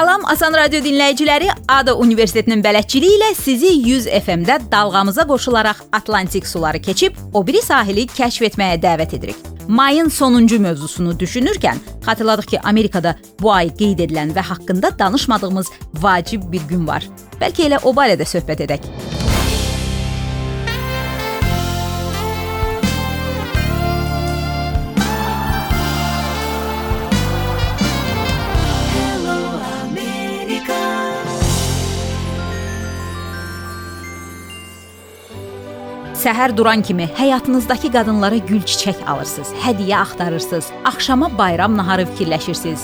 Salam Asan Radio dinləyiciləri, ADA Universitetinin bələdçiliyi ilə sizi 100 FM-də dalğamıza qoşularaq Atlantik suları keçib o biri sahili kəşf etməyə dəvət edirik. Mayın sonuncu mövzusunu düşünərkən xatırladıq ki, Amerikada bu ay qeyd edilən və haqqında danışmadığımız vacib bir gün var. Bəlkə elə o barədə söhbət edək. Səhər duran kimi həyatınızdakı qadınlara gül çiçək alırsınız, hədiyyə axtarırsınız, axşama bayram naharı fikirləşirsiniz.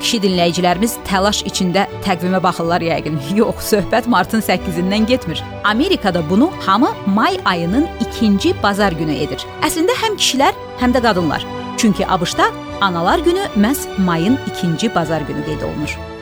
Kişi dinləyicilərimiz təlaş içində təqvimə baxırlar yəqin. Yox, söhbət martın 8-dən getmir. Amerikada bunu hamı may ayının 2-ci bazar günü edir. Əslində həm kişilər, həm də qadınlar. Çünki ABŞ-da Analar günü məhz mayın 2-ci bazar günü qeyd olunur.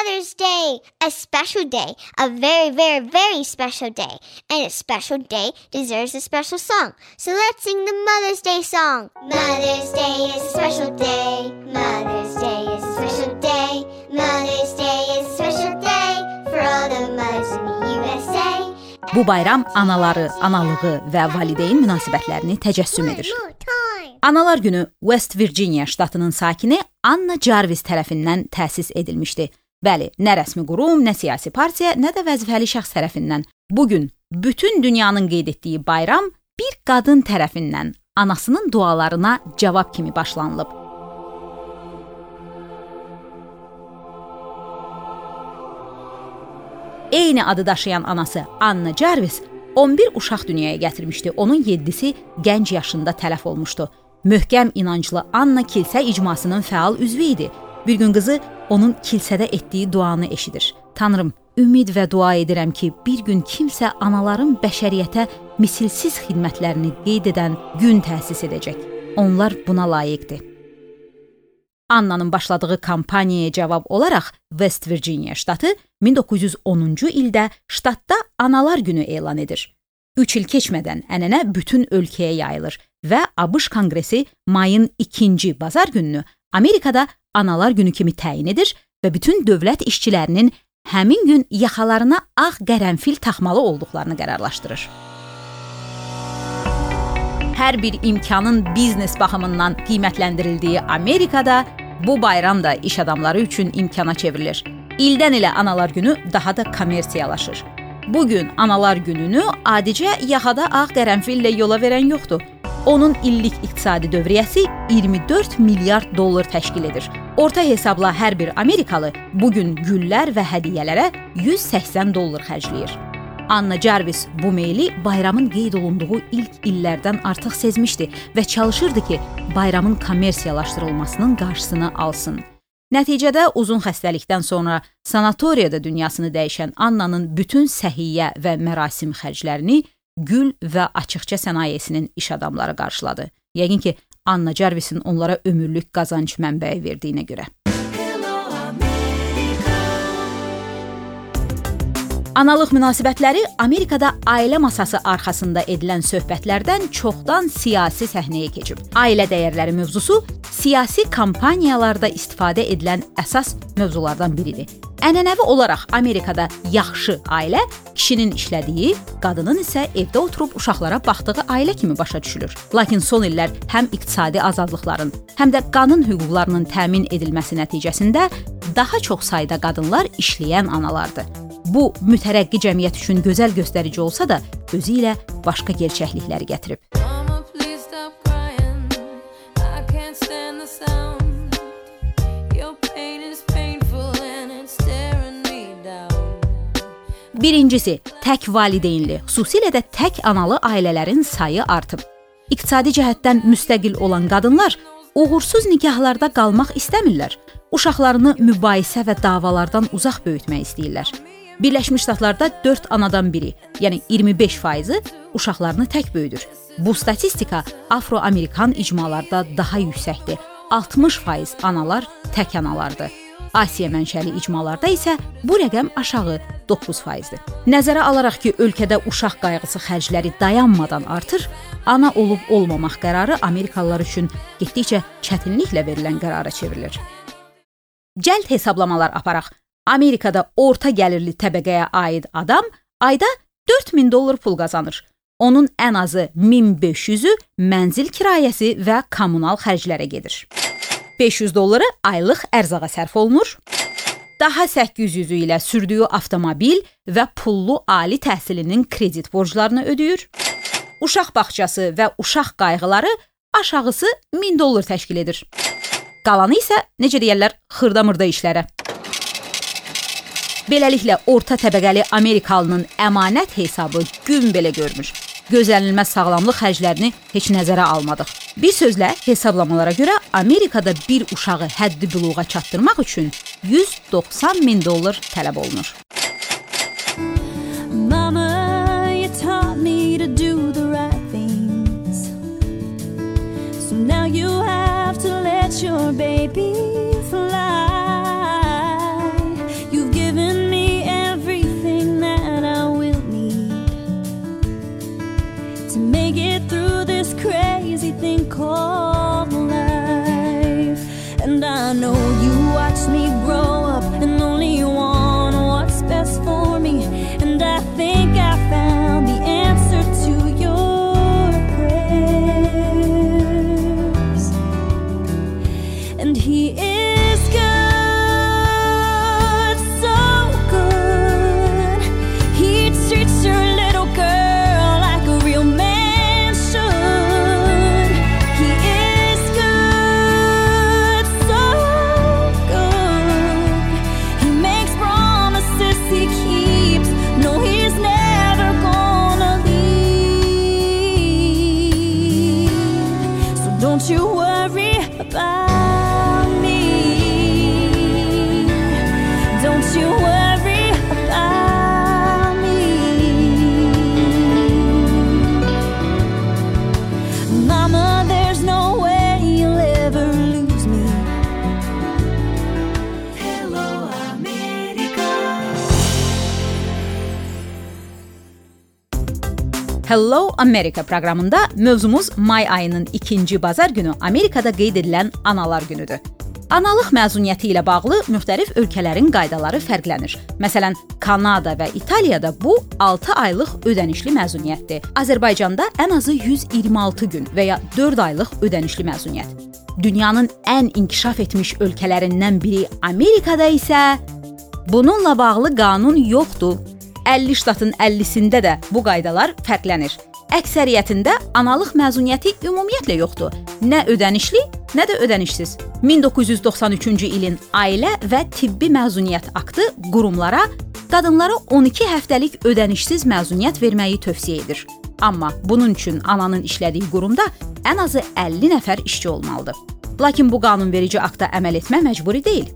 Mother's Day, a special day, a very, very, very special day. And a special day deserves a special song. So let's sing the Mother's Day song. Mother's Day is a special day. Mother's Day is a special day. Mother's Day is a special day for all the mothers in the USA. Bu bayram anaları, analığı və valideyn münasibətlərini təcəssüm edir. Analar günü West Virginia ştatının sakini Anna Jarvis tərəfindən təsis edilmişdi. Bəli, nə rəsmi qurum, nə siyasi partiya, nə də vəzifəli şəxs tərəfindən. Bu gün bütün dünyanın qeyd etdiyi bayram bir qadın tərəfindən anasının dualarına cavab kimi başlanılıb. Eyni adı daşıyan anası Anna Jarvis 11 uşaq dünyaya gətirmişdi. Onun 7-si gənc yaşında tələf olmuşdu. Möhkəm inanclı Anna kilsə icmasının fəal üzvü idi. Bir gün qızı onun kilsədə etdiyi duanı eşidir. Tanrım, ümid və dua edirəm ki, bir gün kimsə anaların bəşəriyyətə misilsiz xidmətlərini qeyd edən gün təsis edəcək. Onlar buna layiqdir. Annanın başladığı kampaniyaya cavab olaraq West Virginia ştatı 1910-cu ildə ştatda Analar Günü elan edir. 3 il keçmədən ənənə bütün ölkəyə yayılır və ABŞ Konqresi mayın 2-ci bazar gününü Amerikada Analar Günü kimi təyin edir və bütün dövlət işçilərinin həmin gün yaxalarına ağ qərənfil taxmalı olduqlarını qərarlaşdırır. Hər bir imkanın biznes baxımından qiymətləndirildiyi Amerikada bu bayram da iş adamları üçün imkana çevrilir. İldən ilə Analar Günü daha da kommersiyalaşır. Bu gün Analar Gününü adicə yaxada ağ qərənfillə yola verən yoxdur. Onun illik iqtisadi dövriyyəsi 24 milyard dollar təşkil edir. Orta hesabla hər bir Amerikalı bu gün güllər və hədiyyələrə 180 dollar xərcləyir. Anna Jarvis bu meyli bayramın qeyd olunduğu ilk illərdən artıq sezmişdi və çalışırdı ki, bayramın kommersiyalaşdırılmasının qarşısını alsın. Nəticədə uzun xəstəlikdən sonra sanatoriyada dünyasını dəyişən Annanın bütün səhiyyə və mərasim xərclərini gül və açıqça sənayesinin iş adamları qarşıladı. Yəqin ki, Anna Jarvisin onlara ömürlük qazanc mənbəyi verdiyinə görə. Analıq münasibətləri Amerikada ailə masası arxasında edilən söhbətlərdən çoxdan siyasi səhnəyə keçib. Ailə dəyərləri mövzusu siyasi kampaniyalarda istifadə edilən əsas mövzulardan biridir. Ənənəvi olaraq Amerikada yaxşı ailə kişinin işlədiyi, qadının isə evdə oturub uşaqlara baxdığı ailə kimi başa düşülür. Lakin son illər həm iqtisadi azadlıqların, həm də qanun hüquqlarının təmin edilməsi nəticəsində daha çox sayda qadınlar işləyən analardır. Bu mütərəqqi cəmiyyət üçün gözəl göstərici olsa da, özü ilə başqa gerçəklikləri gətirib. Birincisi, tək valideynli, xüsusilə də tək analı ailələrin sayı artıb. İqtisadi cəhətdən müstəqil olan qadınlar uğursuz nikahlarda qalmaq istəmirlər. Uşaqlarını mübahisə və davalardan uzaq böyütmək istəyirlər. Birləşmiş Ştatlarda 4 anadan biri, yəni 25 faizi uşaqlarını tək böyüdür. Bu statistika Afro-Amerikan icmalarda daha yüksəkdir. 60% analar tək analardır. Asiya mənşəli icmalarda isə bu rəqəm aşağı 9%dir. Nəzərə alaraq ki, ölkədə uşaq qayğısı xərcləri dayanmadan artır, ana olub olmamaq qərarı Amerikalılar üçün getdikcə çətinliklə verilən qərara çevrilir. Cəld hesablamalar aparaq. Amerikada orta gəlirli təbəqəyə aid adam ayda 4000 dollar pul qazanır. Onun ən azı 1500-ü mənzil kirayəsi və kommunal xərclərə gedir. 500 dolları aylıq ərzağa sərf olunur. Daha 800-ü ilə sürdüyü avtomobil və pullu ali təhsilinin kredit borclarını ödəyir. Uşaq bağçası və uşaq qayğıları aşağısı 1000 dollar təşkil edir. Qalanı isə necə deyirlər, xırda-mırda işlərə. Beləliklə orta təbəqəli Amerikalının əmanət hesabı gün belə görmür. Gözlənilməz sağlamlıq xərclərini heç nəzərə almadıq. Bir sözlə, hesablamalara görə Amerikada bir uşağı həddi büluğa çatdırmaq üçün 190 min dollar tələb olunur. Hello America proqramında mövzumuz may ayının 2-ci bazar günü Amerikada qeyd edilən Analar günüdür. Analıq məzuniyyəti ilə bağlı müxtəlif ölkələrin qaydaları fərqlənir. Məsələn, Kanada və İtaliyada bu 6 aylıq ödənişli məzuniyyətdir. Azərbaycanda ən azı 126 gün və ya 4 aylıq ödənişli məzuniyyət. Dünyanın ən inkişaf etmiş ölkələrindən biri Amerikada isə bununla bağlı qanun yoxdur. 50 ştatın 50-sində də bu qaydalar fərqlənir. Əksəriyyətində analıq məzuniyyəti ümumiyyətlə yoxdur. Nə ödənişli, nə də ödənişsiz. 1993-cü ilin Ailə və Tibbi Məzuniyyət aktı qurumlara qadınlara 12 həftəlik ödənişsiz məzuniyyət verməyi tövsiyə edir. Amma bunun üçün ananın işlədiyi qurumda ən azı 50 nəfər işçi olmalıdır. Lakin bu qanunverici akta əməl etmə məcburi deyil.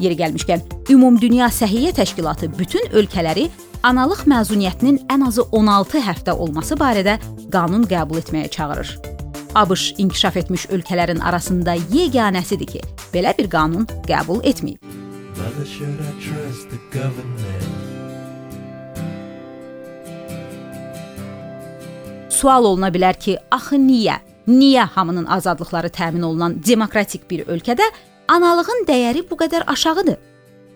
Yeri gəlmişkən, Ümumdünya Səhiyyə Təşkilatı bütün ölkələri analıq məzuniyyətinin ən azı 16 həftə olması barədə qanun qəbul etməyə çağırır. ABŞ inkişaf etmiş ölkələrin arasında yeganəsidir ki, belə bir qanun qəbul etməyib. Sual oluna bilər ki, axı niyə? Niyə hamının azadlıqları təmin olunan demokratik bir ölkədə analığın dəyəri bu qədər aşağıdır?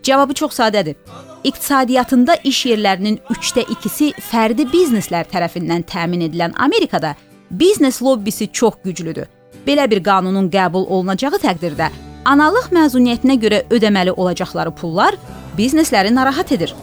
Cavabı çox sadədir. İqtisadiyyatında iş yerlərinin 3də 2-si fərdi bizneslər tərəfindən təmin edilən Amerikada biznes lobbisi çox güclüdür. Belə bir qanunun qəbul olunacağı təqdirdə analıq məzuniyyətinə görə ödəməli olacaqları pullar biznesləri narahat edir.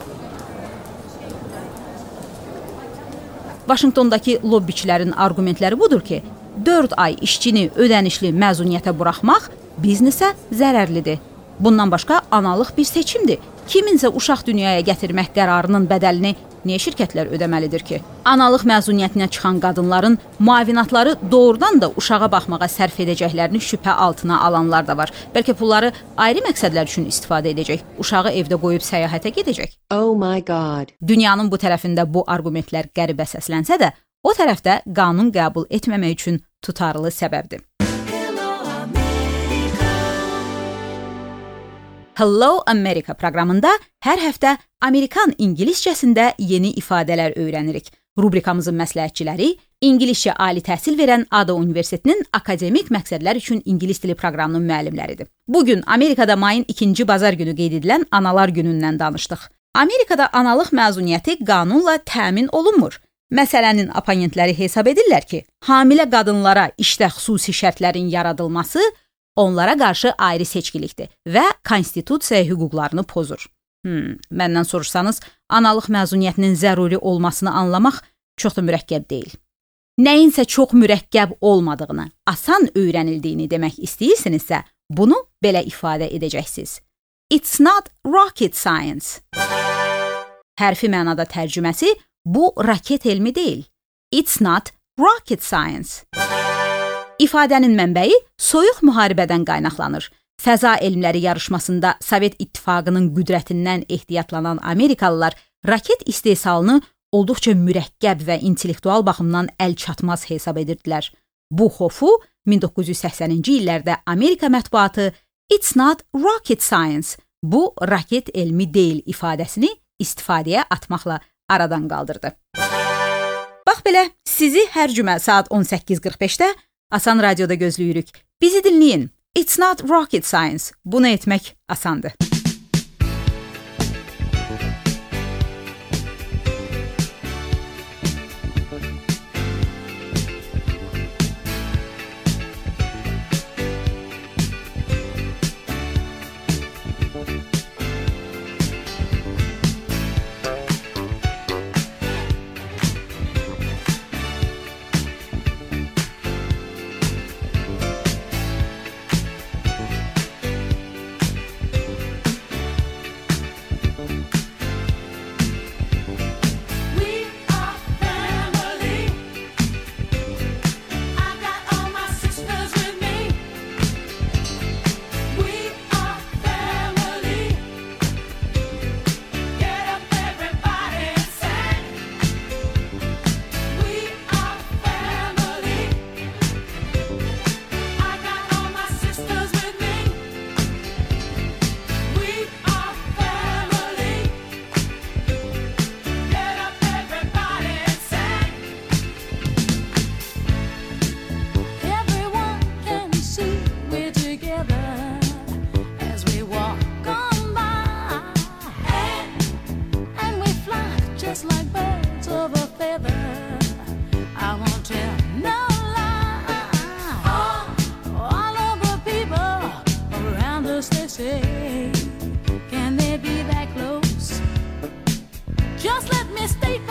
Vaşinqtondakı lobbiçilərin arqumentləri budur ki, 4 ay işçini ödənişli məzuniyyətə buraxmaq biznesə zərərlidir. Bundan başqa analıq bir seçimdir. Kiminsə uşaq dünyaya gətirmək qərarının bədəlini niyə şirkətlər ödəməlidir ki? Analıq məzuniyyətinə çıxan qadınların müavinatları doğrudan da uşağa baxmağa sərf edəcəklərini şübhə altına alanlar da var. Bəlkə pulları ayrı məqsədlər üçün istifadə edəcək. Uşağı evdə qoyub səyahətə gedəcək. Oh my God. Dünyanın bu tərəfində bu arqumentlər qəribə səslənsə də, o tərəfdə qanun qəbul etməmək üçün tutarlı səbəbdir. Hello America proqramında hər həftə Amerikan ingiliscəsində yeni ifadələr öyrənirik. Rubrikamızın məsləhətçiləri İngiliscə ali təhsil verən ADA Universitetinin akademik məqsədlər üçün ingilis dili proqramının müəllimləridir. Bu gün Amerikada mayın 2-ci bazar günü qeyd edilən Analar günündən danışdıq. Amerikada analıq məzuniyyəti qanunla təmin olunmur. Məsələnin oponentləri hesab edirlər ki, hamilə qadınlara işdə xüsusi şərtlərin yaradılması onlara qarşı ayrı seçkilikdir və konstitusiya hüquqlarını pozur. Hmm, məndən soruşsanız, analıq məzuniyyətinin zəruri olmasını anlamaq çox da mürəkkəb deyil. Nəyinsə çox mürəkkəb olmadığını, asan öyrənildiyini demək istəyirsinizsə, bunu belə ifadə edəcəksiniz. It's not rocket science. Hərfi mənada tərcüməsi bu raket elmi deyil. It's not rocket science. İfadənin mənbəyi soyuq müharibədən qaynaqlanır. Fəza elmləri yarışmasında Sovet İttifaqının qüdrətindən ehtiyatlanan Amerikalılar raket istehsalını olduqca mürəkkəb və intellektual baxımdan əlçatmaz hesab edirdilər. Bu xofu 1980-ci illərdə Amerika mətbuatı It's not rocket science. Bu raket elmi deyil ifadəsini istifadəyə atmaqla aradan qaldırdı. Bax belə, sizi hər cümə saat 18:45-də Asan Radioda gözləyirik. Bizi dinləyin. It's not rocket science. Bunu etmək asandır. mistake.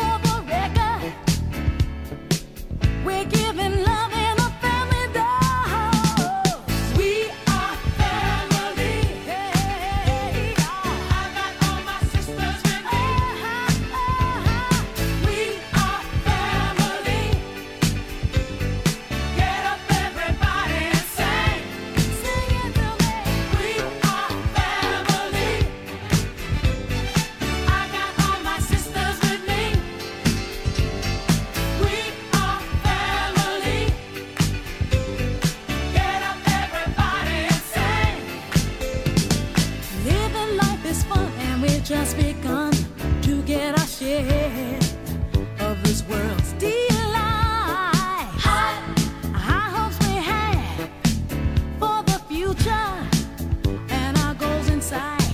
side.